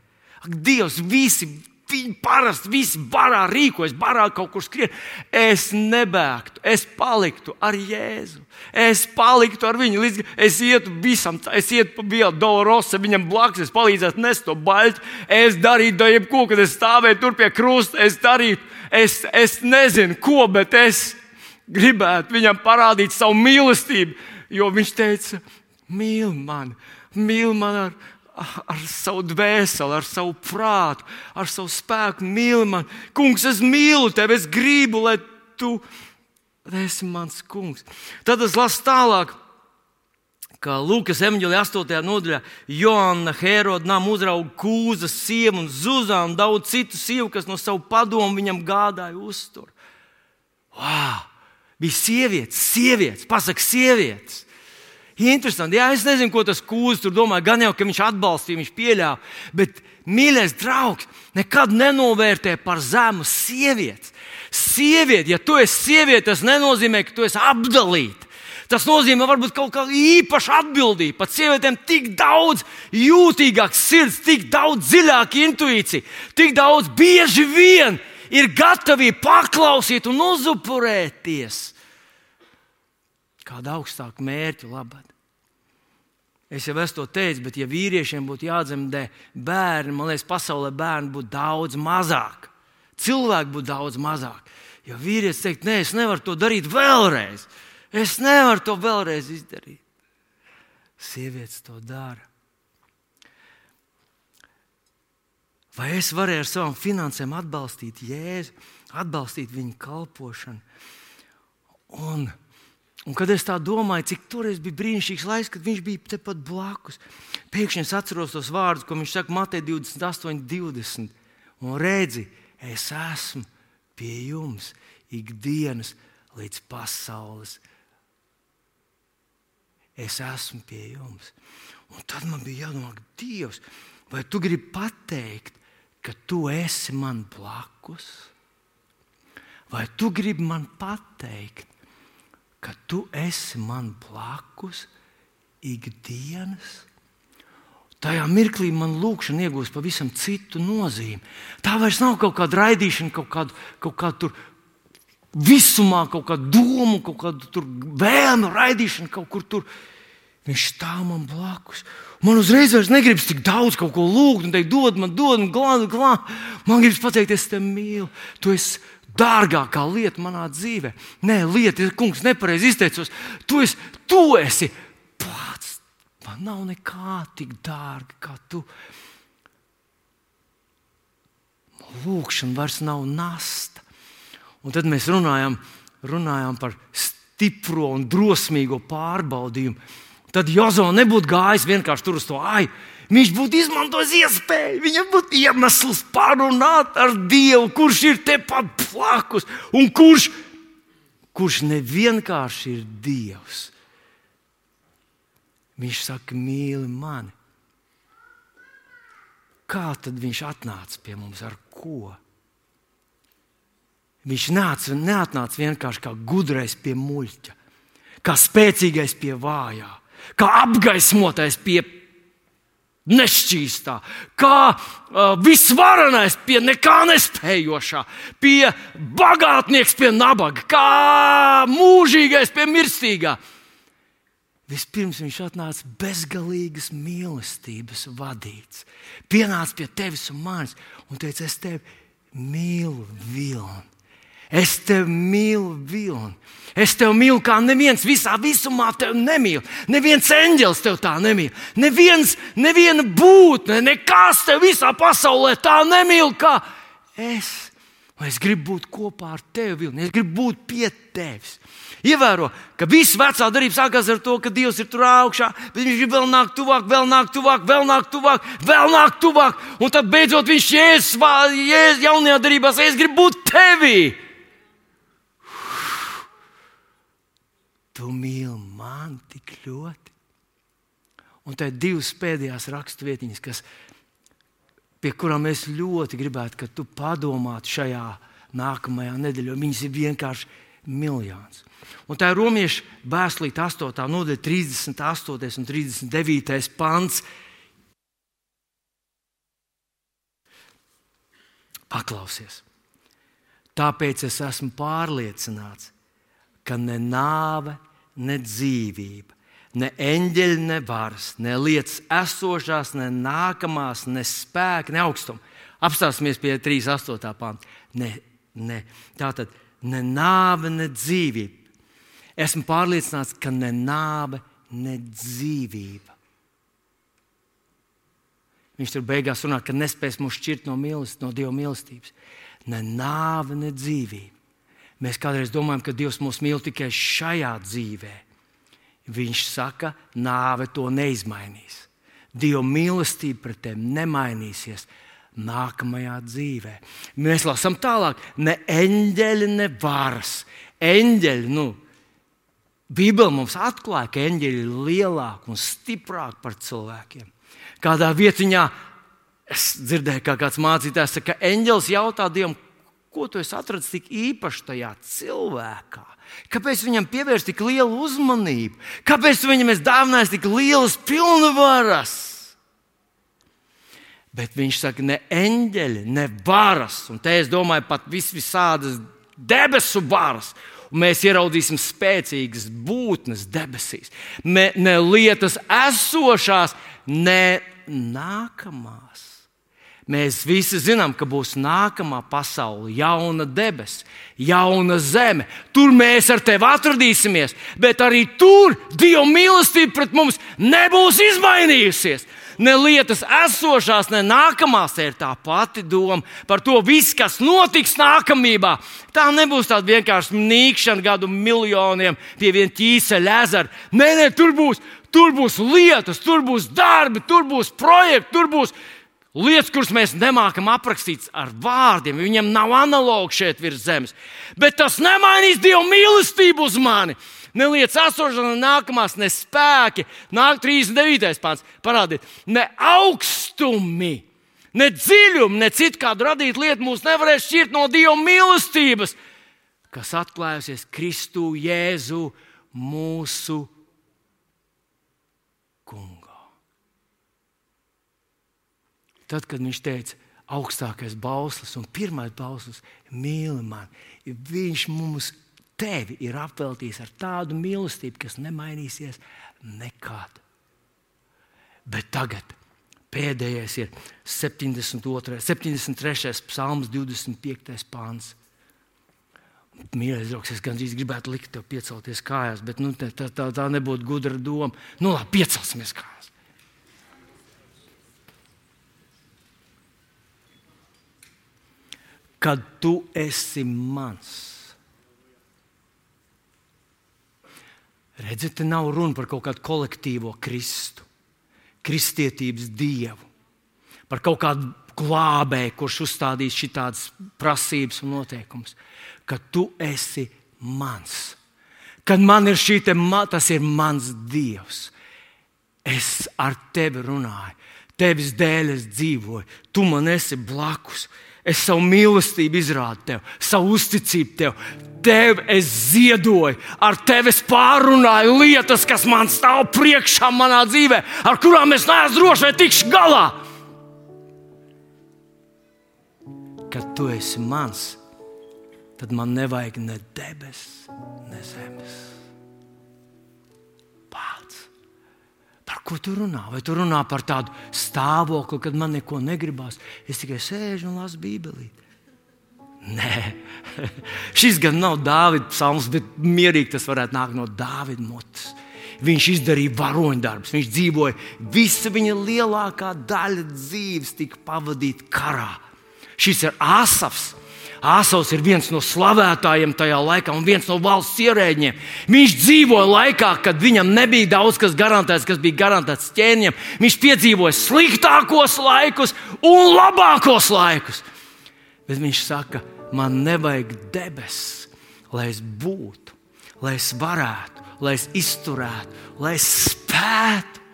[SPEAKER 1] Ak, Dievs, visi Viņi parasti visi barā rīkojas, barā kaut kur skrien. Es nebēgtu, es paliktu ar Jēzu. Es paliktu ar viņu, līdz es ietu visam, es ietu pa Bielu Dolorosa, viņam blakus, es palīdzētu nest to baļķi. Es darītu to jebko, kad es stāvēju tur pie krusta. Es darītu, es, es nezinu, ko, bet es gribētu viņam parādīt savu mīlestību, jo viņš teica, mīl mani, mīl mani ar ar savu dvēseli, ar savu prātu, ar savu spēku mīli mani. Kungs, es mīlu tevi, es gribu, lai tu esi mans kungs. Tad es lasu tālāk. Kā Lūkas evanģēlī 8. nodaļā, Joanna Heroda nama uzrauga kūzas sievu un Zuzānu un daudz citu sievu, kas no savu padomu viņam gādāja uztur. Wow! Bija sievietes, sievietes, pasaka, sievietes. Interesanti. Jā, es nezinu, ko tas kūzis tur domā. Gan jau, ka viņš atbalstīja, viņš pieļāva. Bet, mīļais draugs, nekad nenovērtē par zemu sievieti. Sieviete, ja tu esi sieviete, tas nenozīmē, ka tu esi apdalīta. Tas nozīmē, varbūt kaut kāda īpaša atbildība. Pat sievietēm tik daudz jūtīgāks sirds, tik daudz dziļāka intuīcija, tik daudz bieži vien ir gatavi paklausīt un uzupurēties kāda augstāka mērķa labad. Es jau esmu to teicis, bet, ja vīriešiem būtu jādzemdē bērni, man liekas, pasaulē bērnu būtu daudz mazāk. Cilvēku būtu daudz mazāk. Jo vīrietis teikt, nē, es nevaru to darīt vēlreiz. Es nevaru to vēlreiz izdarīt. Sievietes to dara. Vai es varēju ar savām finansēm atbalstīt Jēzu, atbalstīt viņa kalpošanu? Un, un kad es tā domāju, cik toreiz bija brīnišķīgs laiks, kad viņš bija tepat blakus, pēkšņi es atceros tos vārdus, ko viņš saka Matei 28, 20. Un redzi, es esmu pie jums ikdienas līdz pasaules. Es esmu pie jums. Un tad man bija jādomā, Dievs, vai tu gribi pateikt, ka tu esi man blakus? Vai tu gribi man pateikt, ka tu esi man blakus ikdienas? Tajā mirklī man lūkšana iegūst pavisam citu nozīmi. Tā vairs nav kaut kāda raidīšana, kaut kāda, kaut kāda visumā, kaut kāda doma, kaut kāda vēlme raidīšana kaut kur tur. Viņš stāv man blakus. Man uzreiz negribas tik daudz kaut ko lūgt, un teikt, dod man, dod man, glābi, glābi. Man gribas pateikt, es te mīlu. Tu esi dārgākā lieta manā dzīvē. Nē, lieta, kungs, nepareizi izteicos. Tu esi, tu esi Man nav nekā tik dārga kā tu. Lūkšana vairs nav nasta. Un tad mēs runājam, runājam par stipro un drosmīgo pārbaudījumu. Tad Jozo nebūtu gājis vienkārši tur uz to aju. Viņš būtu izmantojis iespēju, viņam būtu iemesls parunāt ar Dievu, kurš ir tepat blakus un kurš, kurš nevienkārši ir Dievs Viņš saka, mīli mani. Kā tad viņš atnāca pie mums ar ko? Viņš nāca, neatnāca vienkārši kā gudrais pie muļķa, kā spēcīgais pie vājā, kā apgaismotais pie nešķīstā, kā uh, visvarenais pie nekā nespējošā, pie bagātnieks pie nabaga, kā mūžīgais pie mirstīgā. Vispirms viņš atnāca bezgalīgas mīlestības vadīts. Pienāca pie tevis un manis un teica, es tevi mīlu, Vilni. Es tevi mīlu, Vilni. Es tevi mīlu, kā neviens visā visumā tevi nemīl. Neviens eņģelis tevi tā nemīl. Neviens, neviena būtne, nekas tevi visā pasaulē tā nemīl kā es. Un es gribu būt kopā ar tevi, Vilni. Es gribu būt pie tevis. Ievēro, ka viss vecā darbība sākās ar to, ka Dievs ir tur augšā, bet viņš grib vēl nākt tuvāk, vēl nākt tuvāk, vēl nākt tuvāk, vēl nākt tuvāk. Un tad beidzot viņš jēzus, jēzus jaunajā darbībā, es gribu būt tevī. Tu mīli mani tik ļoti. Un tā ir divas pēdējās raksturvietiņas, kas, pie kurām es ļoti gribētu, ka tu padomātu šajā nākamajā nedēļā. Viņas ir vienkārši miljons. Un tā ir romiešu vēstulīte 8. nodaļa, 38. un 39. pants. Paklausies! Tāpēc es esmu pārliecināts, ka ne nāve, ne dzīvība, ne eņģeļi, ne varas, ne lietas esošās, ne nākamās, ne spēki, ne augstuma. Apstāsimies pie 3,8. pānta. Ne, ne. Tātad ne nāve, ne dzīvība. Esmu pārliecināts, ka ne nāve, ne dzīvība. Viņš tur beigās runā, ka nespēs mūs šķirt no, mīlest, no Dieva mīlestības. Ne nāve, ne dzīvība. Mēs kādreiz domājam, ka Dievs mūs mīl tikai šajā dzīvē. Viņš saka, nāve to neizmainīs. Dieva mīlestība pret tevi nemainīsies nākamajā dzīvē. Mēs lasām tālāk, ne eņģeļi, ne varas. Eņģeļi, nu, Bībele mums atklāja, ka eņģeļi ir lielāki un stiprāki par cilvēkiem. Kādā vietiņā es dzirdēju, kā kāds mācītājs saka, ka eņģelis jautā Dievam, ko tu esi atradzis tik īpaši tajā cilvēkā? Kāpēc viņam pievērst tik lielu uzmanību? Kāpēc viņam ir dāvinājis tik lielas pilnvaras? Bet viņš saka, ne eņģeļi, ne varas, un te es domāju, pat vis visādas debesu varas. Un mēs ieraudzīsim spēcīgas būtnes debesīs, ne, ne lietas esošās, ne nākamās. Mēs visi zinām, ka būs nākamā pasaule, jauna debesis, jauna zeme. Tur mēs ar tevi atradīsimies, bet arī tur Dieva mīlestība pret mums nebūs izmainījusies. Ne lietas esošās, ne nākamās ir tā pati doma par to, viss, kas notiks nākamībā. Tā nebūs tāda vienkārši nīkšana gadu miljoniem pie viena ķīseļa ezera. Nē, nē, tur būs, tur būs lietas, tur būs darbi, tur būs projekti, tur būs lietas, kuras mēs nemākam aprakstīt ar vārdiem. Viņam nav analogi šeit virs zemes. Bet tas nemainīs Dieva mīlestību uz mani ne lietas esošana, ne nākamās, ne spēki. Nāk 39. pāns, parādiet, ne augstumi, ne dziļumi, ne citu kādu radītu lietu mūs nevarēs šķirt no Dieva mīlestības, kas atklājusies Kristu Jēzu mūsu Tad, kad viņš teica, augstākais bauslis un pirmais bauslis mīli mani, viņš mums tevi ir apveltījis ar tādu mīlestību, kas nemainīsies nekad. Bet tagad pēdējais ir 72, 73. psalms, 25. pāns. Mīļais draugs, es gandrīz gribētu likt tev piecelties kājās, bet nu, tā, tā, tā nebūtu gudra doma. Nu, labi, piecelsimies kājās. Kad tu esi mans, Redziet, te nav runa par kaut kādu kolektīvo Kristu, kristietības dievu, par kaut kādu glābēju, kurš uzstādīs šādas prasības un noteikumus, ka tu esi mans. Kad man ir šī te, tas ir mans dievs. Es ar tevi runāju, tevis dēļ es dzīvoju, tu man esi blakus. Es savu mīlestību izrādu tev, savu uzticību tev. Tev es ziedoju, ar tevi es pārunāju lietas, kas man stāv priekšā manā dzīvē, ar kurām es neesmu drošs vai tikšu galā. Kad tu esi mans, tad man nevajag ne debesis, ne zemes. Ko tu runā? Vai tu runā par tādu stāvokli, kad man neko negribās? Es tikai sēžu un lasu Bībeli. Nē, šis gan nav Dāvida psalms, bet mierīgi tas varētu nākt no Dāvida mutes. Viņš izdarīja varoņdarbus, viņš dzīvoja, visa viņa lielākā daļa dzīves tika pavadīta karā. Šis ir Āsavs, ir viens no slavētājiem tajā laikā un viens no valsts ierēģiem. Viņš dzīvoja laikā, kad viņam nebija daudz kas garantēts, kas bija garantēts ķēniņam. Viņš piedzīvoja sliktākos laikus un labākos laikus. Bet viņš saka, man nevajag debesis, lai es būtu, lai es varētu, lai es izturētu, lai es spētu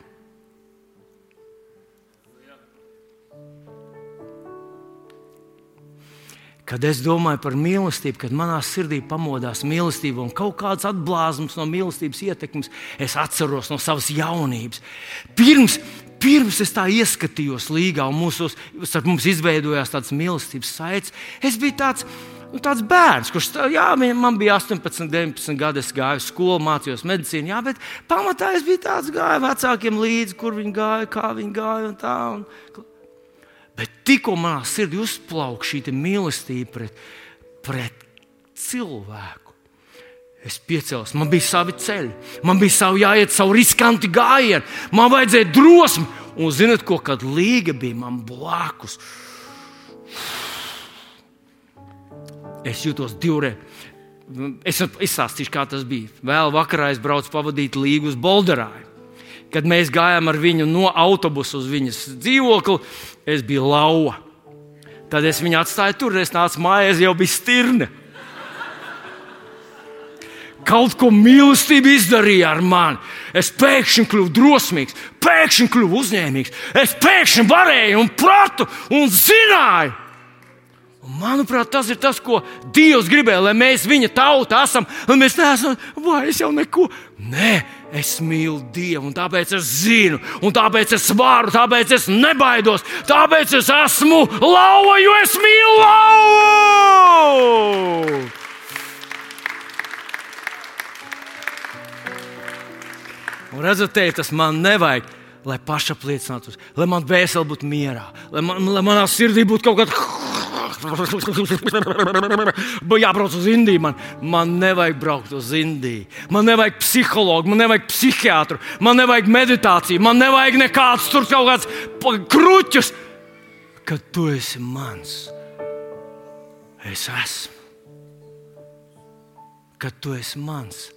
[SPEAKER 1] Kad es domāju par mīlestību, kad manā sirdī pamodās mīlestība un kaut kāds atblāzums no mīlestības ietekmes, es atceros no savas jaunības. Pirms, pirms es tā ieskatījos līgā un mūsos, mums izveidojās tāds mīlestības saites, es biju tāds. Nu, tāds bērns, kurš jā, man bija 18, 19 gadi, es gāju uz skolu, mācījos medicīnu, jā, bet pamatā es biju tāds, gāju vecākiem līdzi, kur viņi gāja, kā viņi gāja un tā. Un, Bet tikko manā sirdī uzplauka šī mīlestība pret, pret cilvēku. Es piecēlos, man bija savi ceļi, man bija savi jāiet, savu riskantu gājienu, man vajadzēja drosmi. Un zinot, ko kad līga bija man blakus. Es jutos divreiz. Es izstāstīšu, kā tas bija. Vēl vakarā es braucu pavadīt līgu uz Bolderāju. Kad mēs gājām ar viņu no autobusa uz viņas dzīvokli, es biju lauva. Tad es viņu atstāju tur, es nācu mājās, jau bija stirne. Kaut ko mīlestība izdarīja ar mani. Es pēkšņi kļuvu drosmīgs, pēkšņi kļuvu uzņēmīgs. Es pēkšņi varēju un pratu un zināju. Un, manuprāt, tas ir tas, ko Dievs gribēja, lai mēs viņa tauta esam. Mēs neesam, vai es jau neko. Nē, es mīlu Dievu, un tāpēc es zinu, un tāpēc es varu, tāpēc es nebaidos, tāpēc es esmu lauva, jo es mīlu lauvu! Un redzat, te, tas man nevajag, lai pašapliecinātos, lai man vēseli būtu mierā, lai, man, lai manā sirdī būtu kaut kāda. Jābrauc uz Indiju. Man, man nevajag braukt uz Indiju. Man nevajag psihologu, man nevajag psihiatru, man nevajag meditāciju, man nevajag nekādus tur kaut kādus kruķus. Kad tu esi mans, es esmu. Kad tu esi mans,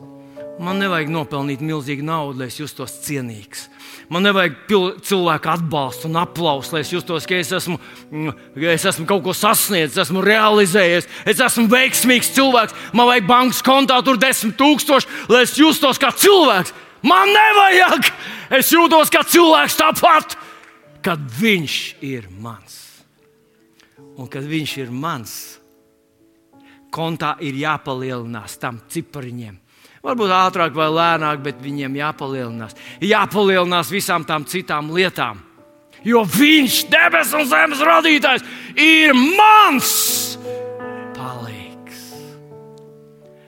[SPEAKER 1] Man nevajag nopelnīt milzīgu naudu, lai es justos cienīgs. Man nevajag cilvēku atbalstu un aplausu, lai es justos, ka es esmu, mm, es esmu kaut ko sasniedzis, esmu realizējies, es esmu veiksmīgs cilvēks. Man vajag bankas kontā tur desmit tūkstoši, lai es justos kā cilvēks. Man nevajag! Es jūtos kā cilvēks tāpat, kad viņš ir mans. Un kad viņš ir mans, kontā ir jāpalielinās tam cipariņiem Varbūt ātrāk vai lēnāk, bet viņiem jāpalielinās. Jāpalielinās visām tām citām lietām. Jo viņš, debesu un zemes radītājs, ir mans palīgs.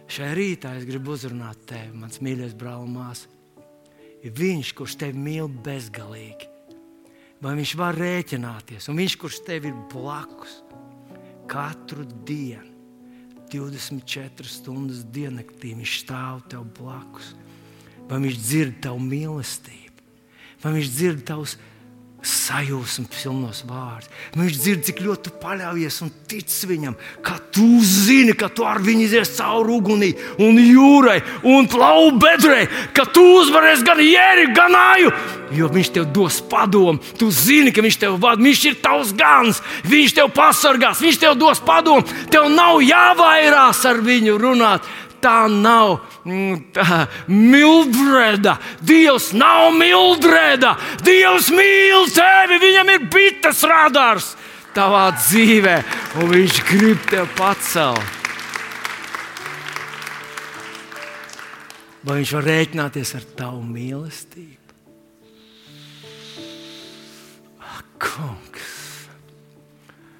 [SPEAKER 1] Šai rītā es gribu uzrunāt tevi, mans mīļais brāl, māsa. Ir viņš, kurš tevi mīl bezgalīgi. Vai viņš var rēķināties, un viņš, kurš tev ir blakus katru dienu 24 stundas diennaktī viņš stāv tev blakus. Vai viņš dzird tavu mīlestību, vai viņš dzird tavus sajūsmu pilnos vārdus. Viņš dzird, cik ļoti tu paļaujies un tic viņam, ka tu zini, ka tu ar viņu izies cauri ugunī, un jūrai un plauku bedrē, ka tu uzvarēsi gan jēri, gan āju. Jo viņš tev dos padomu, tu zini, ka viņš tev vada, viņš ir tavs gans, viņš tev pasargās, viņš tev dos padomu. Tev nav jāvairās ar viņu runāt tā nav mm, tā, Mildreda. Dievs nav Mildreda. Dievs mīl tevi, viņam ir bites radars tavā dzīvē, un viņš grib tevi pacelt. Vai viņš var rēķināties ar tavu mīlestību? Ak, kungs!